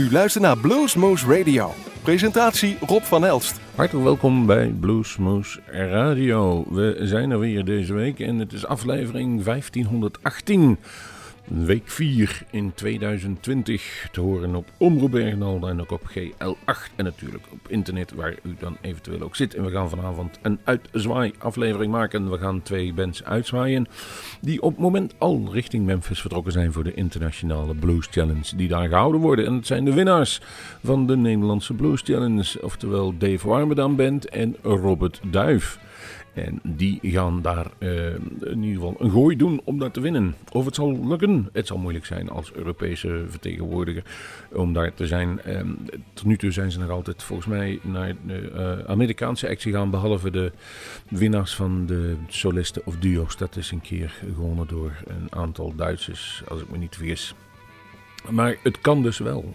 U luistert naar Bluesmoose Radio. Presentatie Rob van Elst. Hartelijk welkom bij Bluesmoose Radio. We zijn er weer deze week en het is aflevering 1518. Week 4 in 2020 te horen op Omroep Bergendal en ook op GL8 en natuurlijk op internet waar u dan eventueel ook zit. En we gaan vanavond een uitzwaai aflevering maken. We gaan twee bands uitzwaaien die op het moment al richting Memphis vertrokken zijn voor de internationale Blues Challenge die daar gehouden worden. En het zijn de winnaars van de Nederlandse Blues Challenge, oftewel Dave Warmerdam Band en Robert Duif. En die gaan daar uh, in ieder geval een gooi doen om dat te winnen. Of het zal lukken, het zal moeilijk zijn als Europese vertegenwoordiger om daar te zijn. Uh, tot nu toe zijn ze nog altijd volgens mij naar de uh, Amerikaanse actie gaan. Behalve de winnaars van de solisten of duo's. Dat is een keer gewonnen door een aantal Duitsers, als ik me niet vergis. Maar het kan dus wel.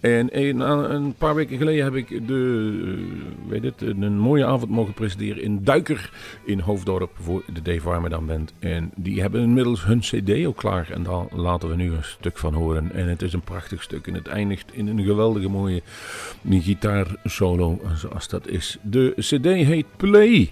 En een, paar weken geleden heb ik de, eh, weet het, een mooie avond mogen presenteren in Duiker in Hoofddorp voor de Dave Warmerdam Band. En die hebben inmiddels hun cd ook klaar en daar laten we nu een stuk van horen. En het is een prachtig stuk en het eindigt in een geweldige mooie gitaarsolo zoals dat is. De cd heet Play.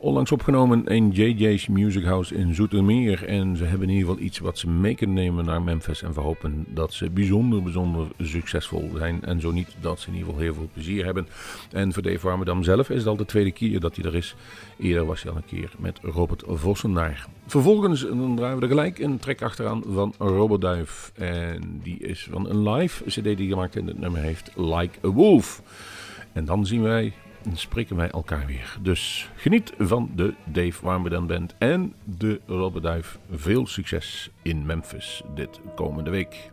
Onlangs opgenomen in JJ's Music House in Zoetermeer. En ze hebben in ieder geval iets wat ze mee kunnen nemen naar Memphis. En we hopen dat ze bijzonder, bijzonder succesvol zijn. En zo niet, dat ze in ieder geval heel veel plezier hebben. En voor Dave Warmerdam zelf is het al de tweede keer dat hij er is. Eerder was hij al een keer met Robert Vossen daar. Vervolgens dan draaien we er gelijk een track achteraan van Robert. En die is van een live cd die gemaakt en het nummer heeft Like a Wolf. En dan zien wij spreken wij elkaar weer. Dus geniet van de Dave Warmerdam Band en de Robert Duif. Veel succes in Memphis dit komende week.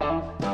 Bye.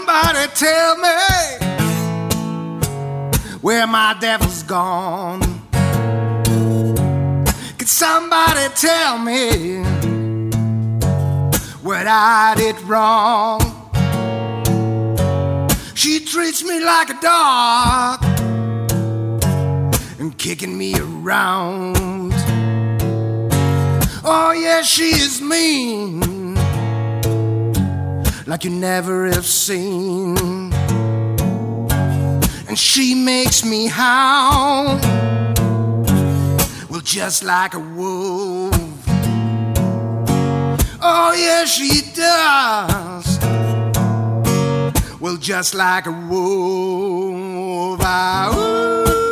Somebody tell me where my devil's gone? Can somebody tell me what I did wrong? She treats me like a dog and kicking me around. Oh, yeah, she is mean, like you never have seen. And she makes me howl, well, just like a wolf. Oh, yeah, she does. Well, just like a wolf. I, ooh.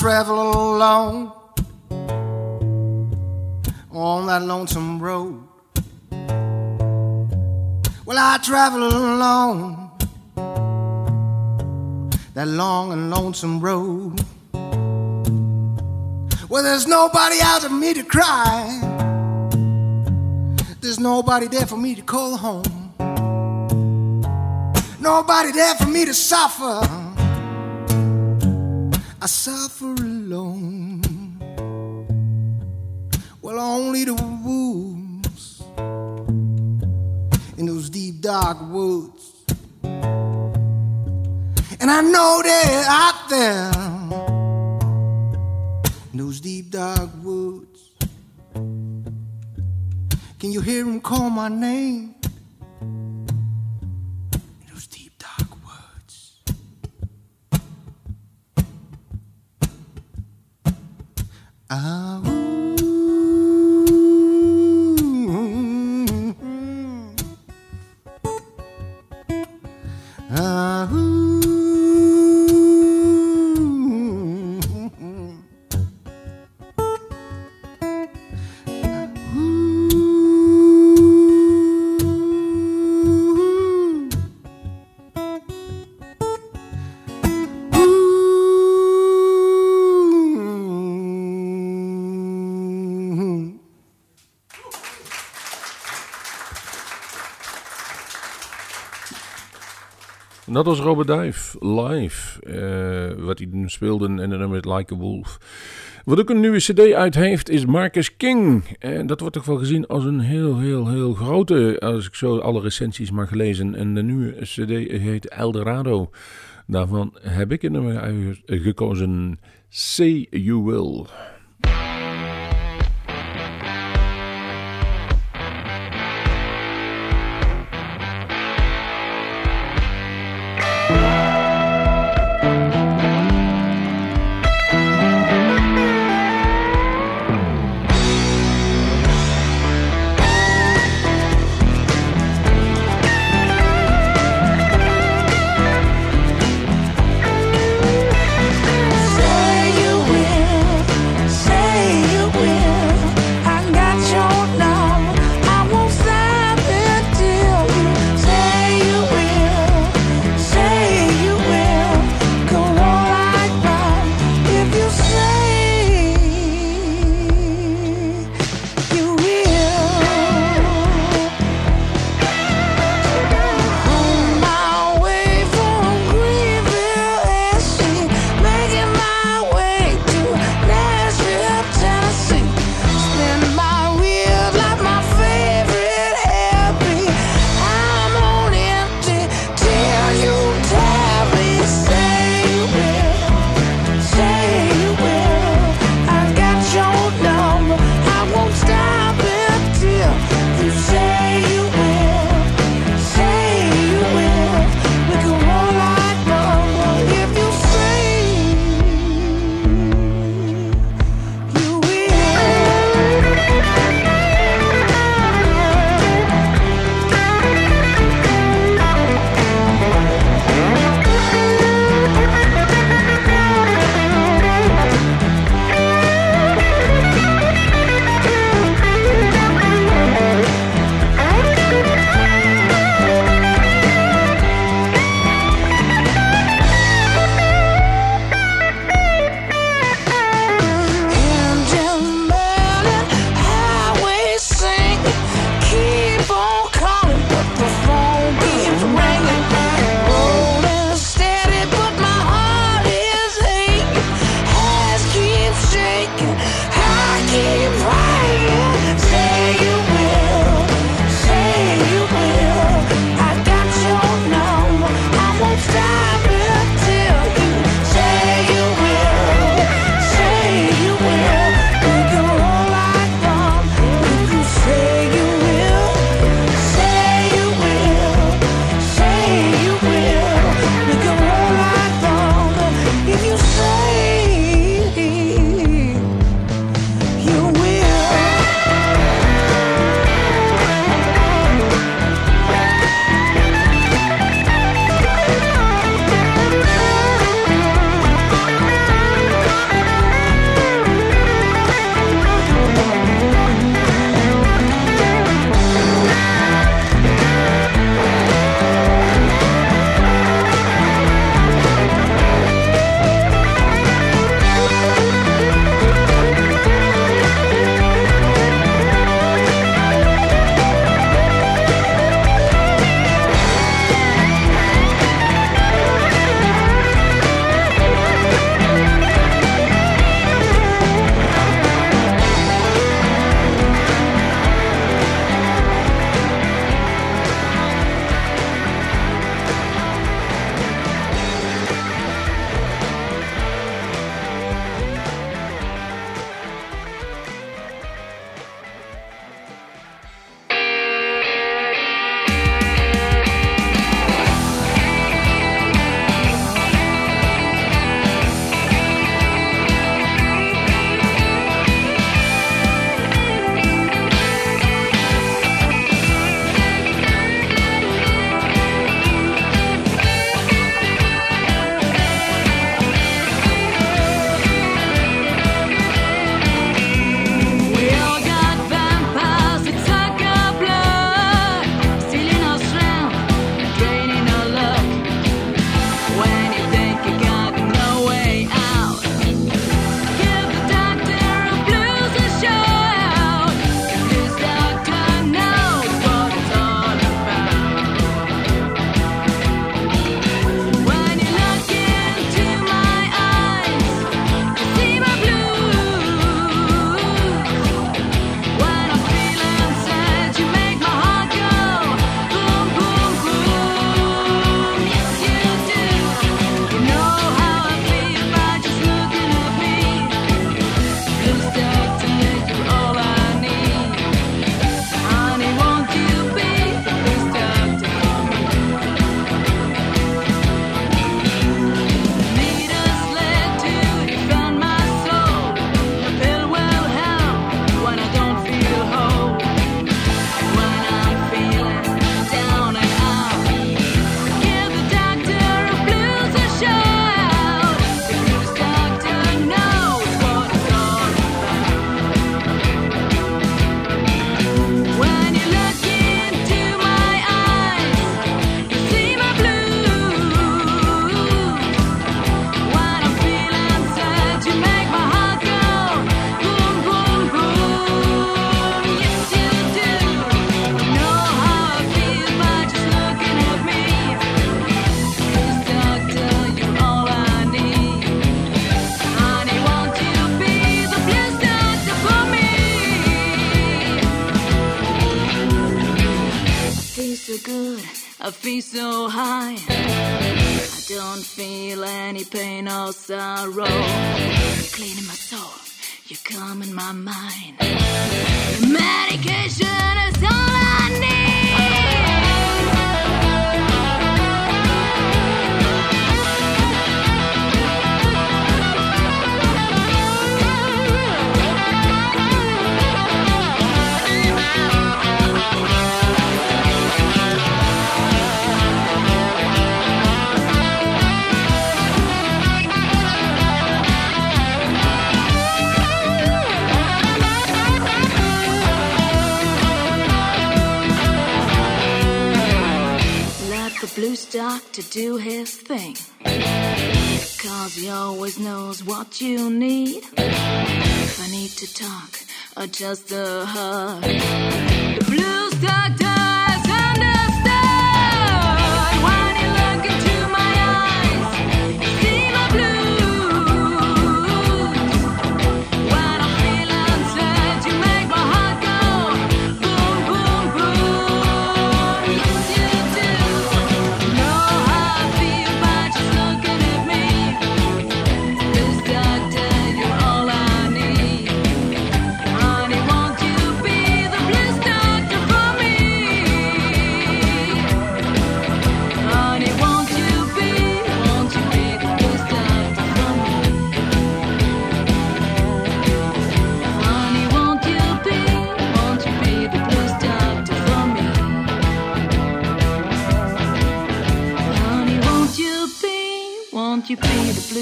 Travel alone on that lonesome road. Well, I travel alone that long and lonesome road. Well, there's nobody out for me to cry. There's nobody there for me to call home. Nobody there for me to suffer. I suffer alone. Well, only the wolves in those deep, dark woods. And I know they're out there in those deep, dark woods. Can you hear them call my name? Ah, dat was Robert Duif live. eh, wat hij speelde en dan nummer Like a Wolf. Wat ook een nieuwe CD uit heeft is Marcus King. En dat wordt toch wel gezien als een heel, heel, heel grote. Als ik zo alle recensies mag lezen. En de nieuwe CD heet Eldorado. Daarvan heb ik een nummer gekozen. Say you will, doctor do his thing. Cause he always knows what you need. If I need to talk or just a hug, the blues doctor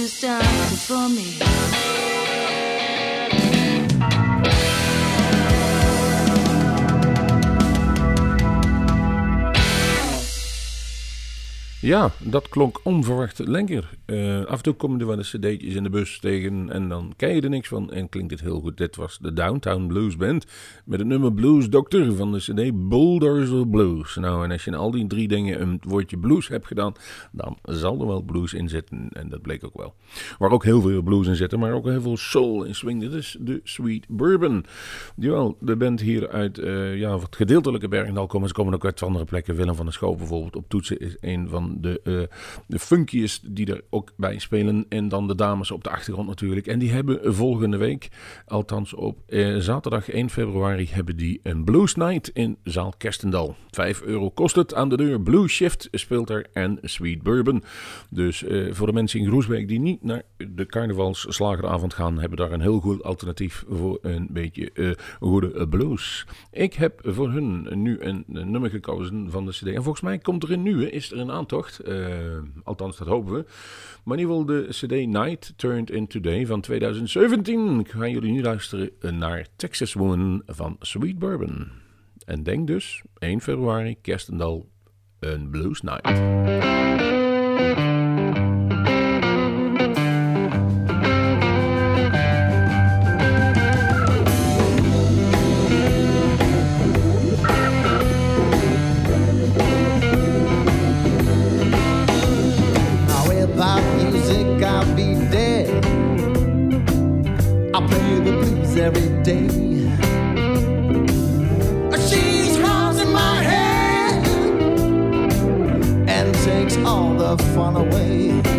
be the blues doctor for me? Ja, dat klonk onverwacht lekker. Eh, af en toe komen er wel eens cd'tjes in de bus tegen en dan ken je er niks van en klinkt het heel goed. Dit was de Downtown Blues Band met het nummer Blues Doctor van de cd of Blues. Nou, en als je in al die drie dingen een woordje blues hebt gedaan, dan zal er wel blues in zitten en dat bleek ook wel. Waar ook heel veel blues in zitten, maar ook heel veel soul in swing. Dit is de Sweet Bourbon. Jawel, de band hier uit eh, ja, wat gedeeltelijke Bergendal komen. Ze komen ook uit andere plekken. Willem van der Schoof bijvoorbeeld op toetsen is een van de, eh de funkiest die er ook bij spelen. En dan de dames op de achtergrond natuurlijk. En die hebben volgende week, althans op eh, zaterdag 1 februari, hebben die een Blues Night in Zaal Kerstendal. 5 euro kost het aan de deur. Blue Shift speelt er en Sweet Bourbon. Dus eh, voor de mensen in Groesbeek die niet naar de carnavalsslageravond gaan, hebben daar een heel goed alternatief voor een beetje eh, goede blues. Ik heb voor hun nu een, een nummer gekozen van de CD. En volgens mij komt er een nieuwe, is er een aantocht. Eh, althans, dat hopen we. Maar in ieder geval de CD Night Turned Into Day van 2017. Gaan jullie nu luisteren naar Texas Woman van Sweet Bourbon. En denk dus 1 februari, Kerstendal, een Blues Night. Every day. She hums in my head and takes all the fun away.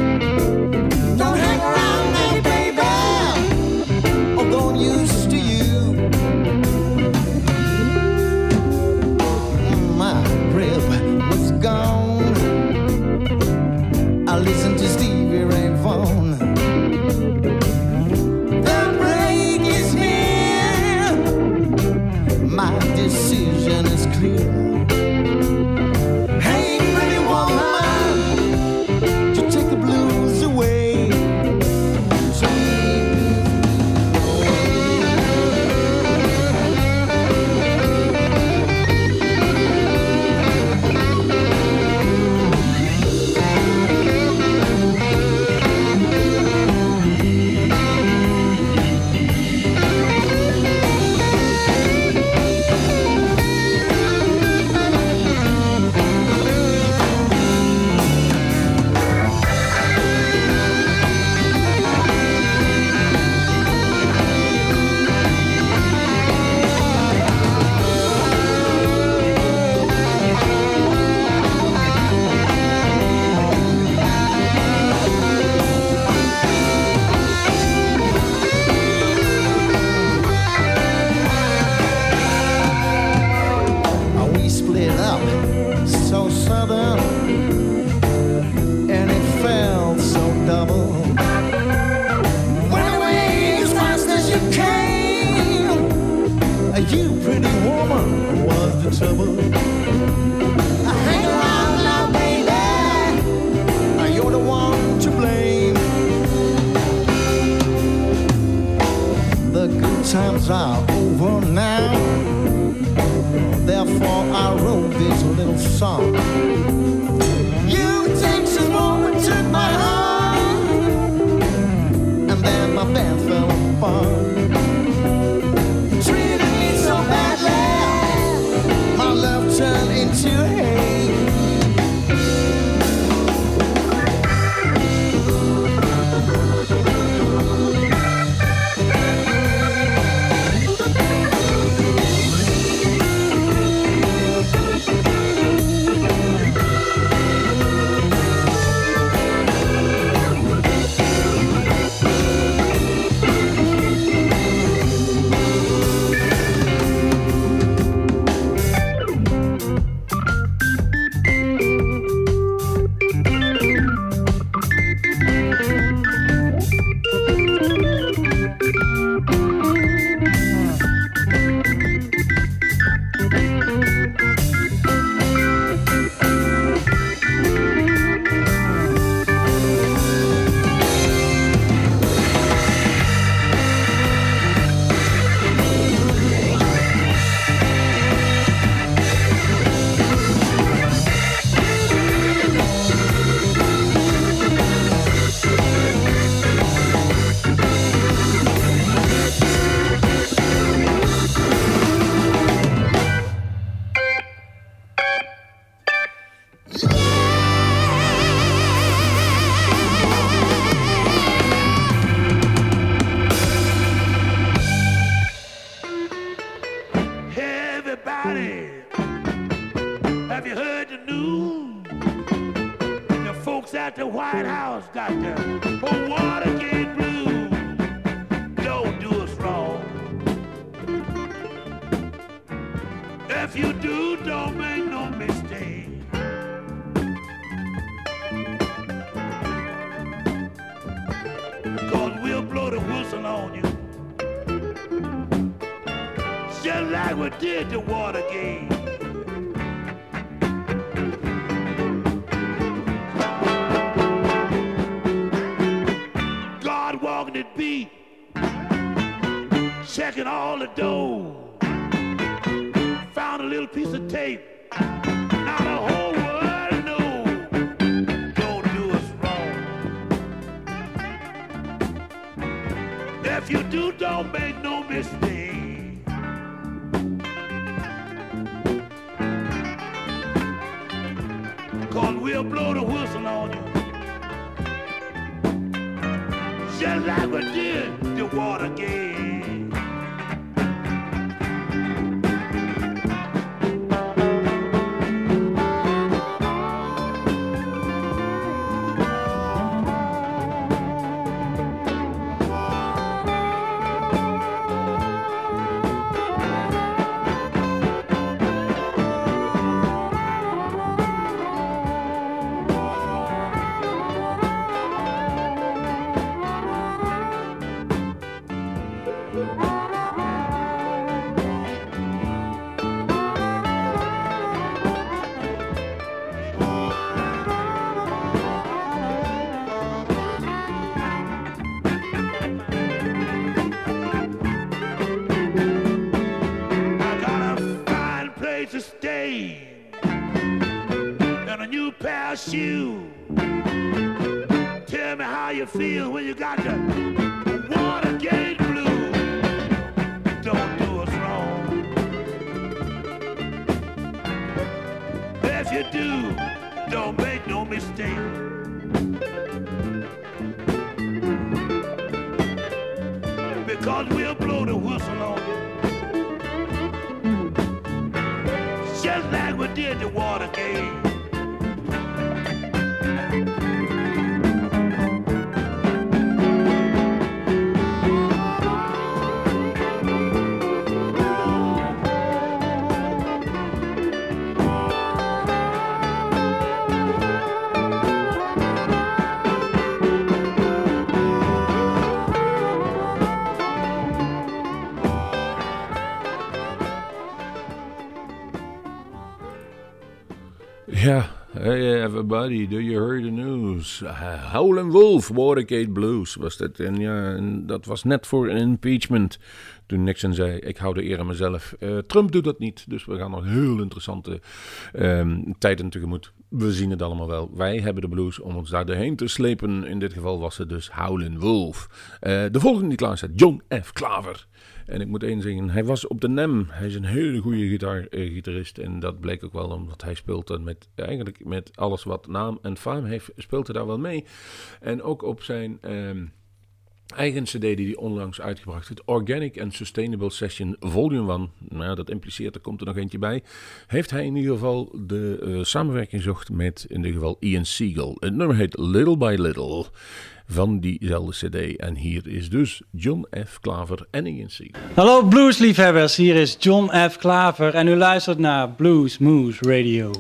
song. the water. erase the stain and a new pair of shoes. Tell me how you feel when you got the Watergate blue. Don't do us wrong. If you do, don't make no mistake. because we're Hey. Hey everybody, do you hear the news? Howlin' Wolf, Watergate Blues was dat. En ja, dat was net voor een impeachment. Toen Nixon zei, ik hou de eer aan mezelf. Eh, Trump doet dat niet, dus we gaan nog heel interessante ehm, tijden tegemoet. We zien het allemaal wel. Wij hebben de blues om ons daar doorheen te slepen. In dit geval was het dus Howlin' Wolf. Eh, de volgende die klaar staat, John F. Klaver. En ik moet één zeggen, hij was op de NEM. Hij is een hele goede eh, gitarist. En dat bleek ook wel omdat hij speelt dan met, eigenlijk met alles wat naam en faam heeft, speelt hij daar wel mee. En ook op zijn ehm, eigen cd die hij onlangs uitgebracht heeft, Organic and Sustainable Session Volume 1. Nou, dat impliceert, er komt er nog eentje bij. Heeft hij in ieder geval de eh, samenwerking gezocht met in ieder geval Ian Siegel. Het nummer heet Little by Little van diezelfde cd. En hier is dus John F. Klaver en Siegel. Hallo bluesliefhebbers, hier is John F. Klaver en u luistert naar Blues Moose Radio.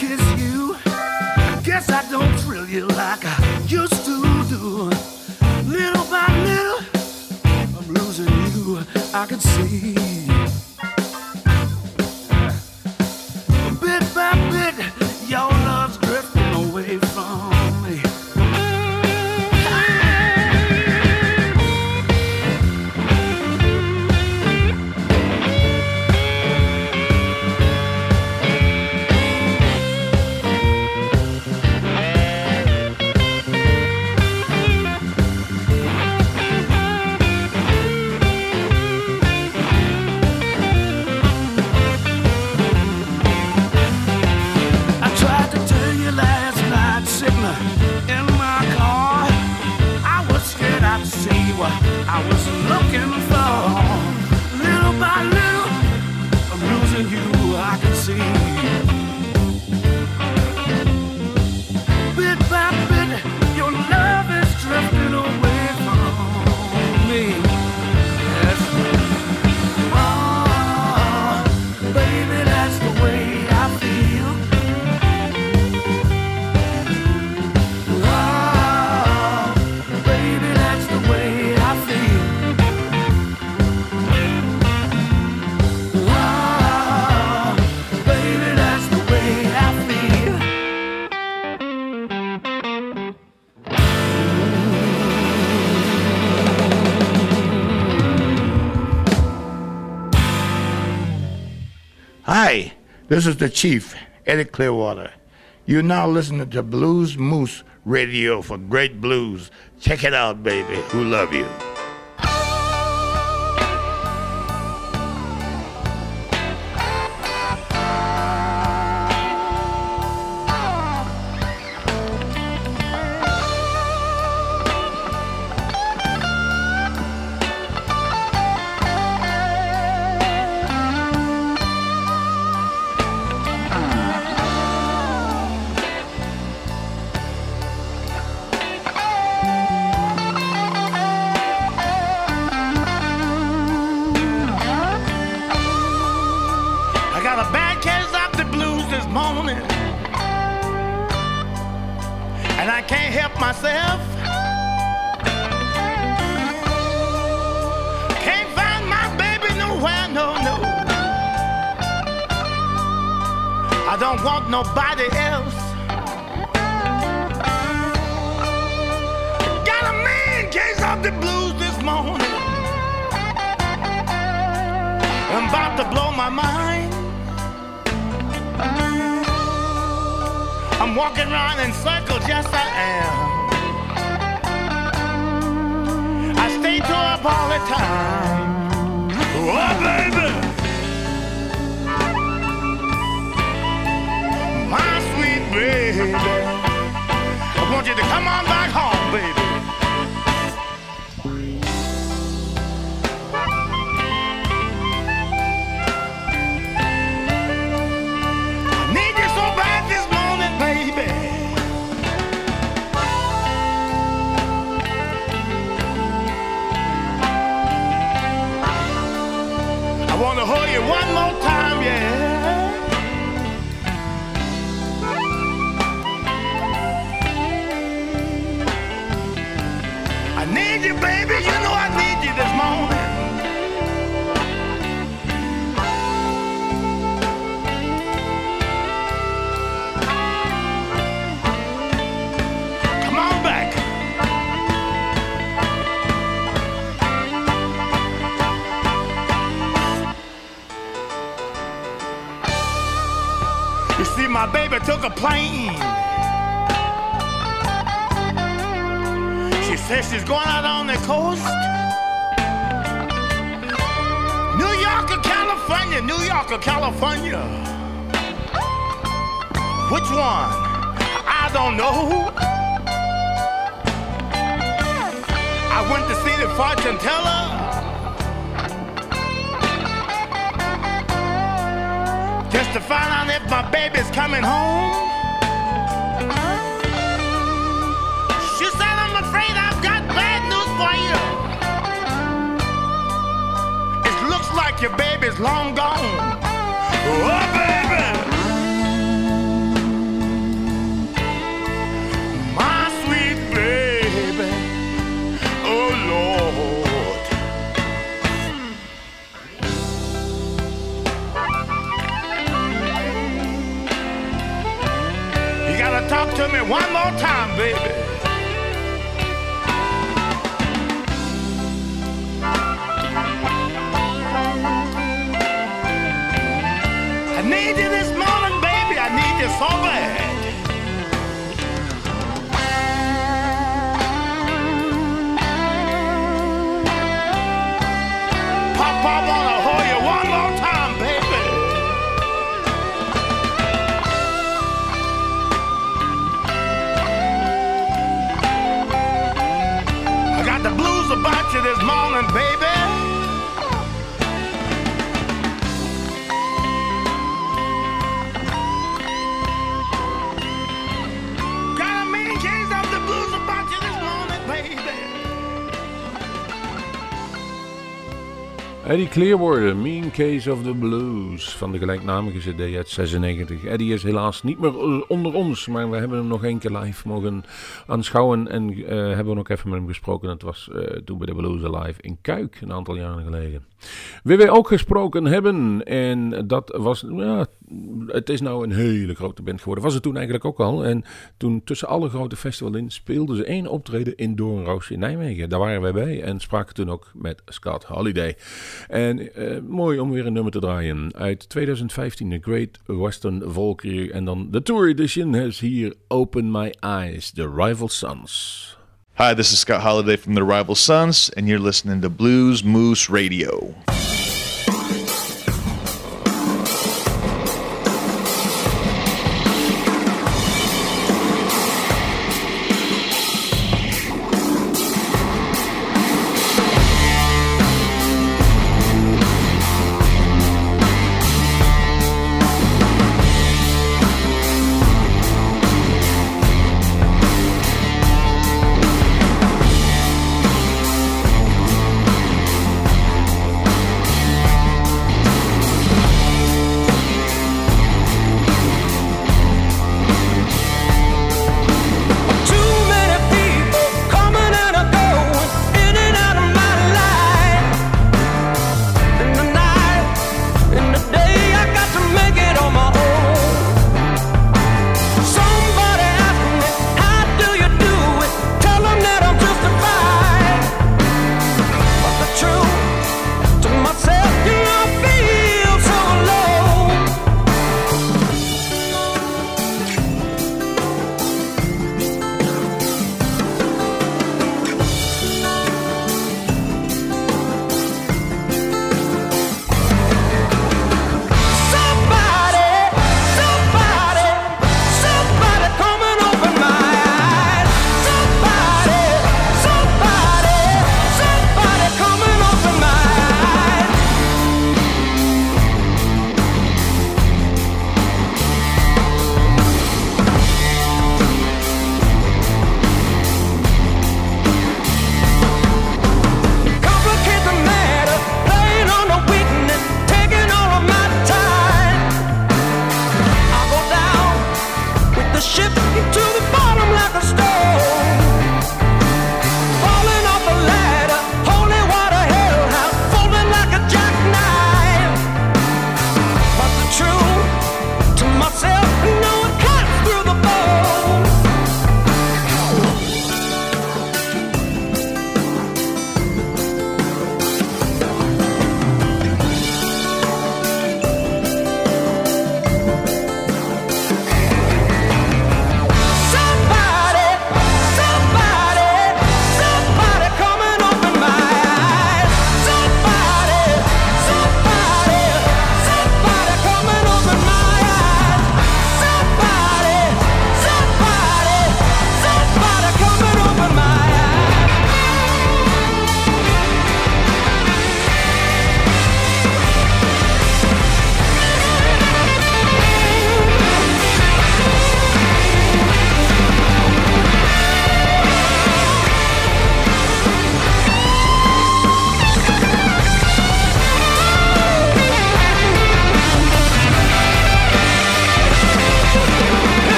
Kiss you. Guess I don't thrill you like I this is the Chief, Eddie Clearwater. You're now listening to Blues Moose Radio for great blues. Check it out, baby. Who love you? Teller. Just to find out if my baby's coming home. She said, I'm afraid I've got bad news for you. It looks like your baby's long gone. Baby. Eddie Clearwater, Mean Case of the Blues, van de gelijknamige CD uit 96. Eddie is helaas niet meer onder ons, maar we hebben hem nog één keer live mogen aanschouwen en eh, hebben ook even met hem gesproken. Dat was eh, toen bij de Blues Alive in Kuik, een aantal jaren geleden. Wie wij ook gesproken hebben, en dat was, ja, het is nou een hele grote band geworden. Was het toen eigenlijk ook al. En toen tussen alle grote festivals in speelden ze één optreden in Doornroos in Nijmegen. Daar waren wij bij en spraken toen ook met Scott Holiday. En eh, mooi om weer een nummer te draaien. Uit 2015, The Great Western Valkyrie. En dan de Tour Edition has hier Open My Eyes, The Rival Sons. Hi, this is Scott Holiday from the Rival Sons, and you're listening to Blues Moose Radio.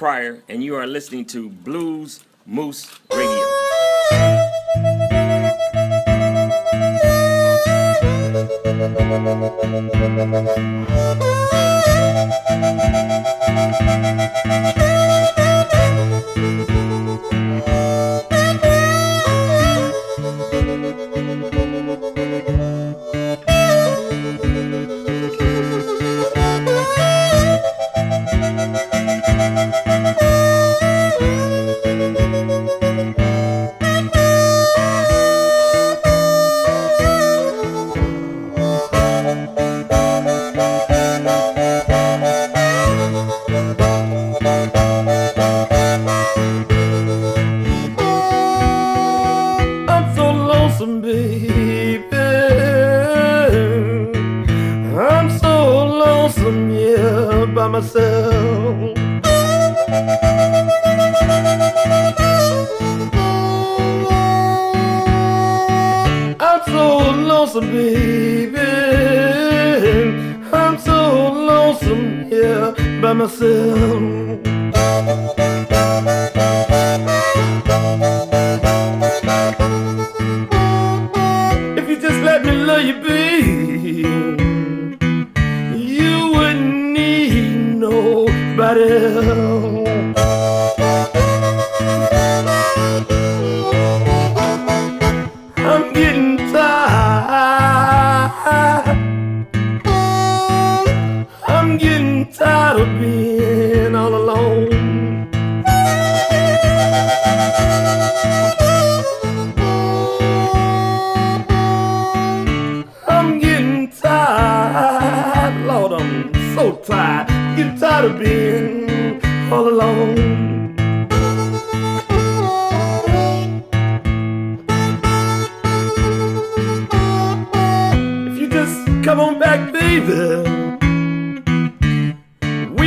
Pryor, and you are listening to Blues Moose Radio.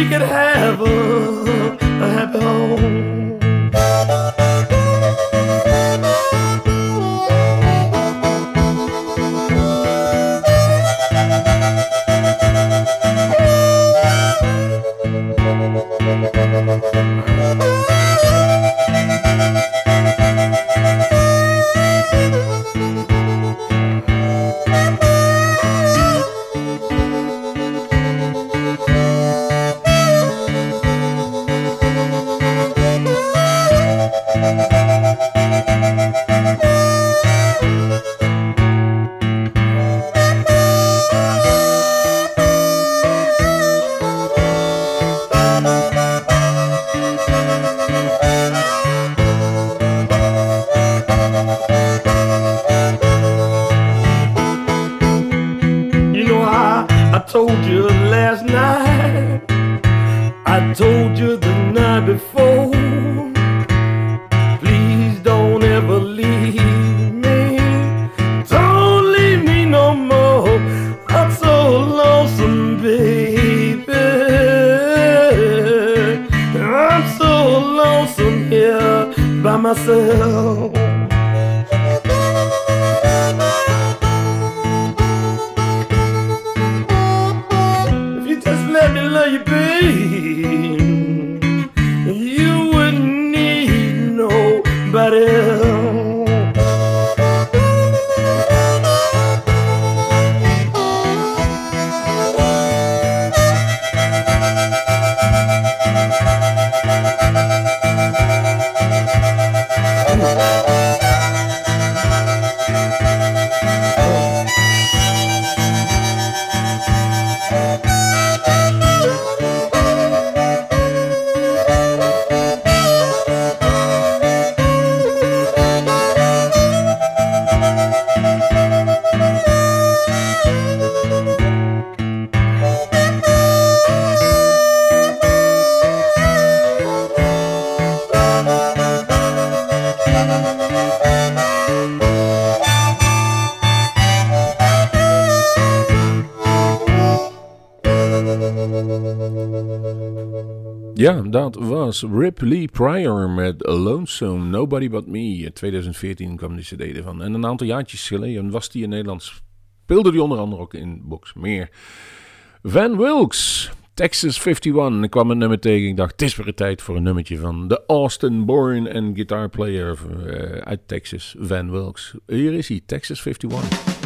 we could have a, a happy home. you Ja, dat was Ripley Pryor met Lonesome, Nobody But Me. In 2014 kwam die cd ervan. En een aantal jaartjes geleden was die in Nederland. Speelde die onder andere ook in Box Meer. Van Wilkes, Texas 51. Ik kwam een nummer tegen. Ik dacht, het is weer tijd voor een nummertje van de Austin Born en guitar player eh, uit Texas, Van Wilkes. Hier is hij, Texas 51.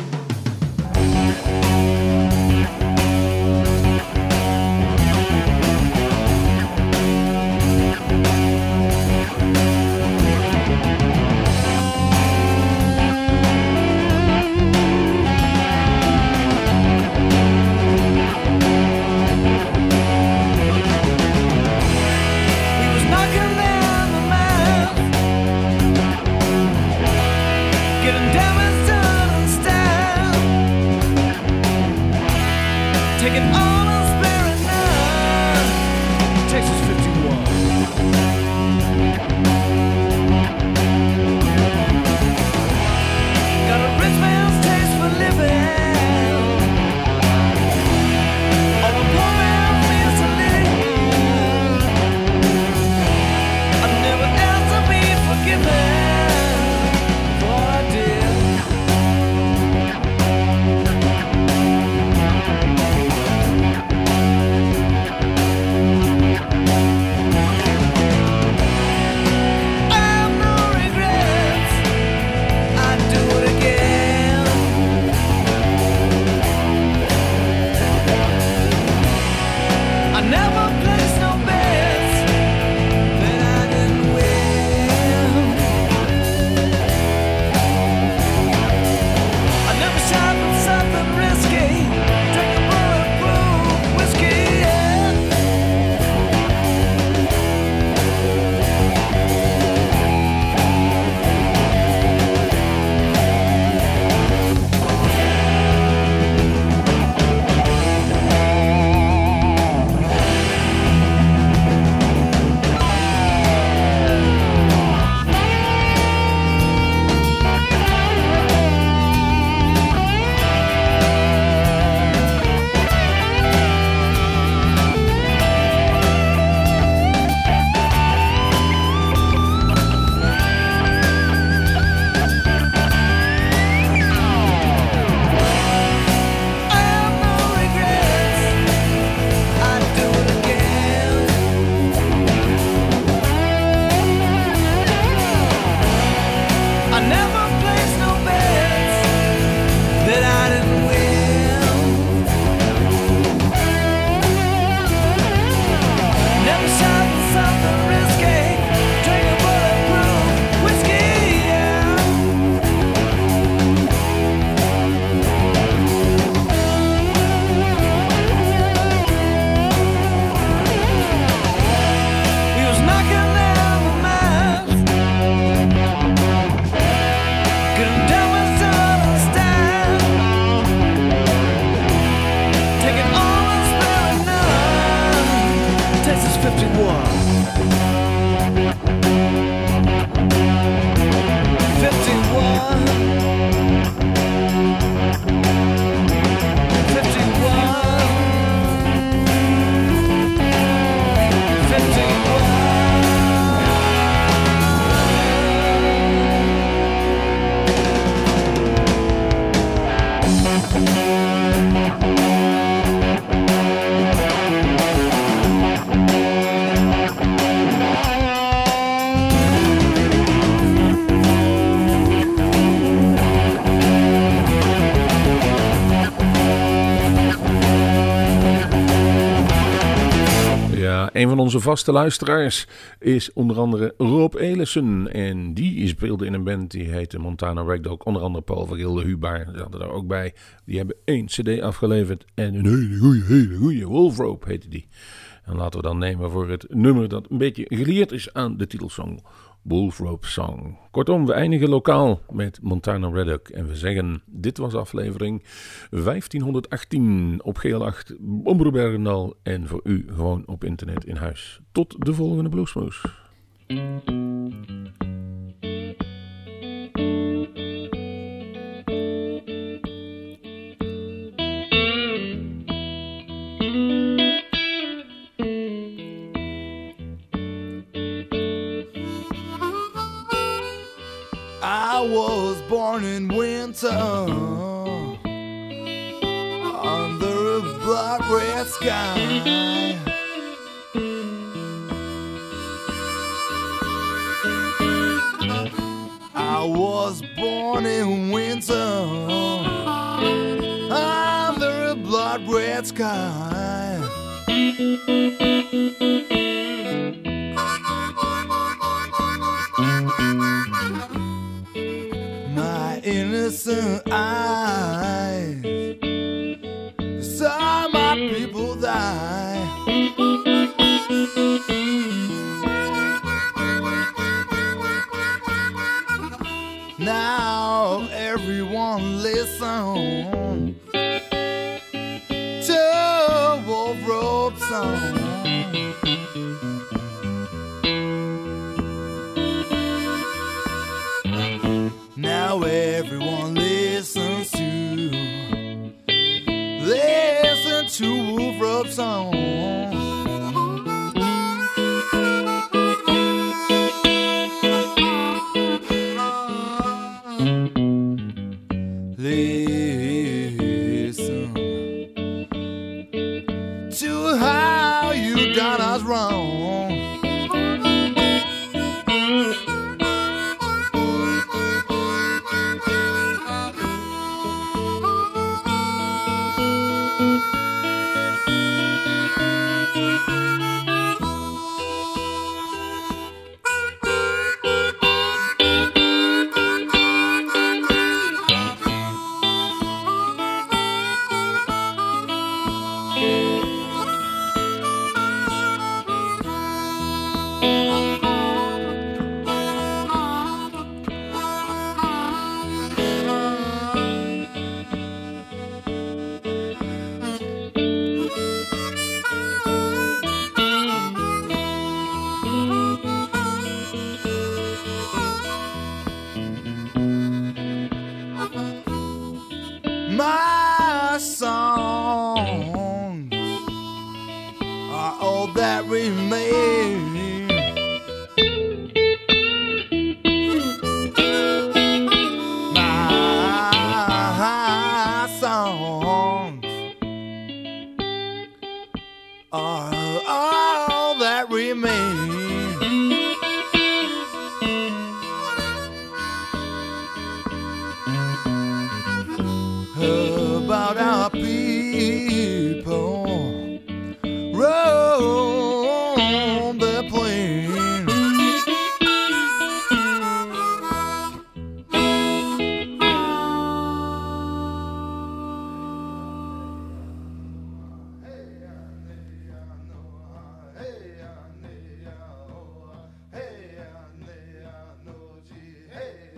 Onze vaste luisteraars is onder andere Rob Elissen. En die speelde in een band die heette Montana Ragdog. Onder andere Paul Vergilde, Hubar, die hadden daar ook bij. Die hebben één cd afgeleverd en een hele goeie, hele goeie Wolfrope heette die. En laten we dan nemen voor het nummer dat een beetje geleerd is aan de titelsong. Wolfrope Song. Kortom, we eindigen lokaal met Montana Redduck. En we zeggen, dit was aflevering 1518 op GL8 Omroep. En voor u gewoon op internet in huis. Tot de volgende Bluesmoes. Sky. I was born in winter under a blood red sky. my innocent eyes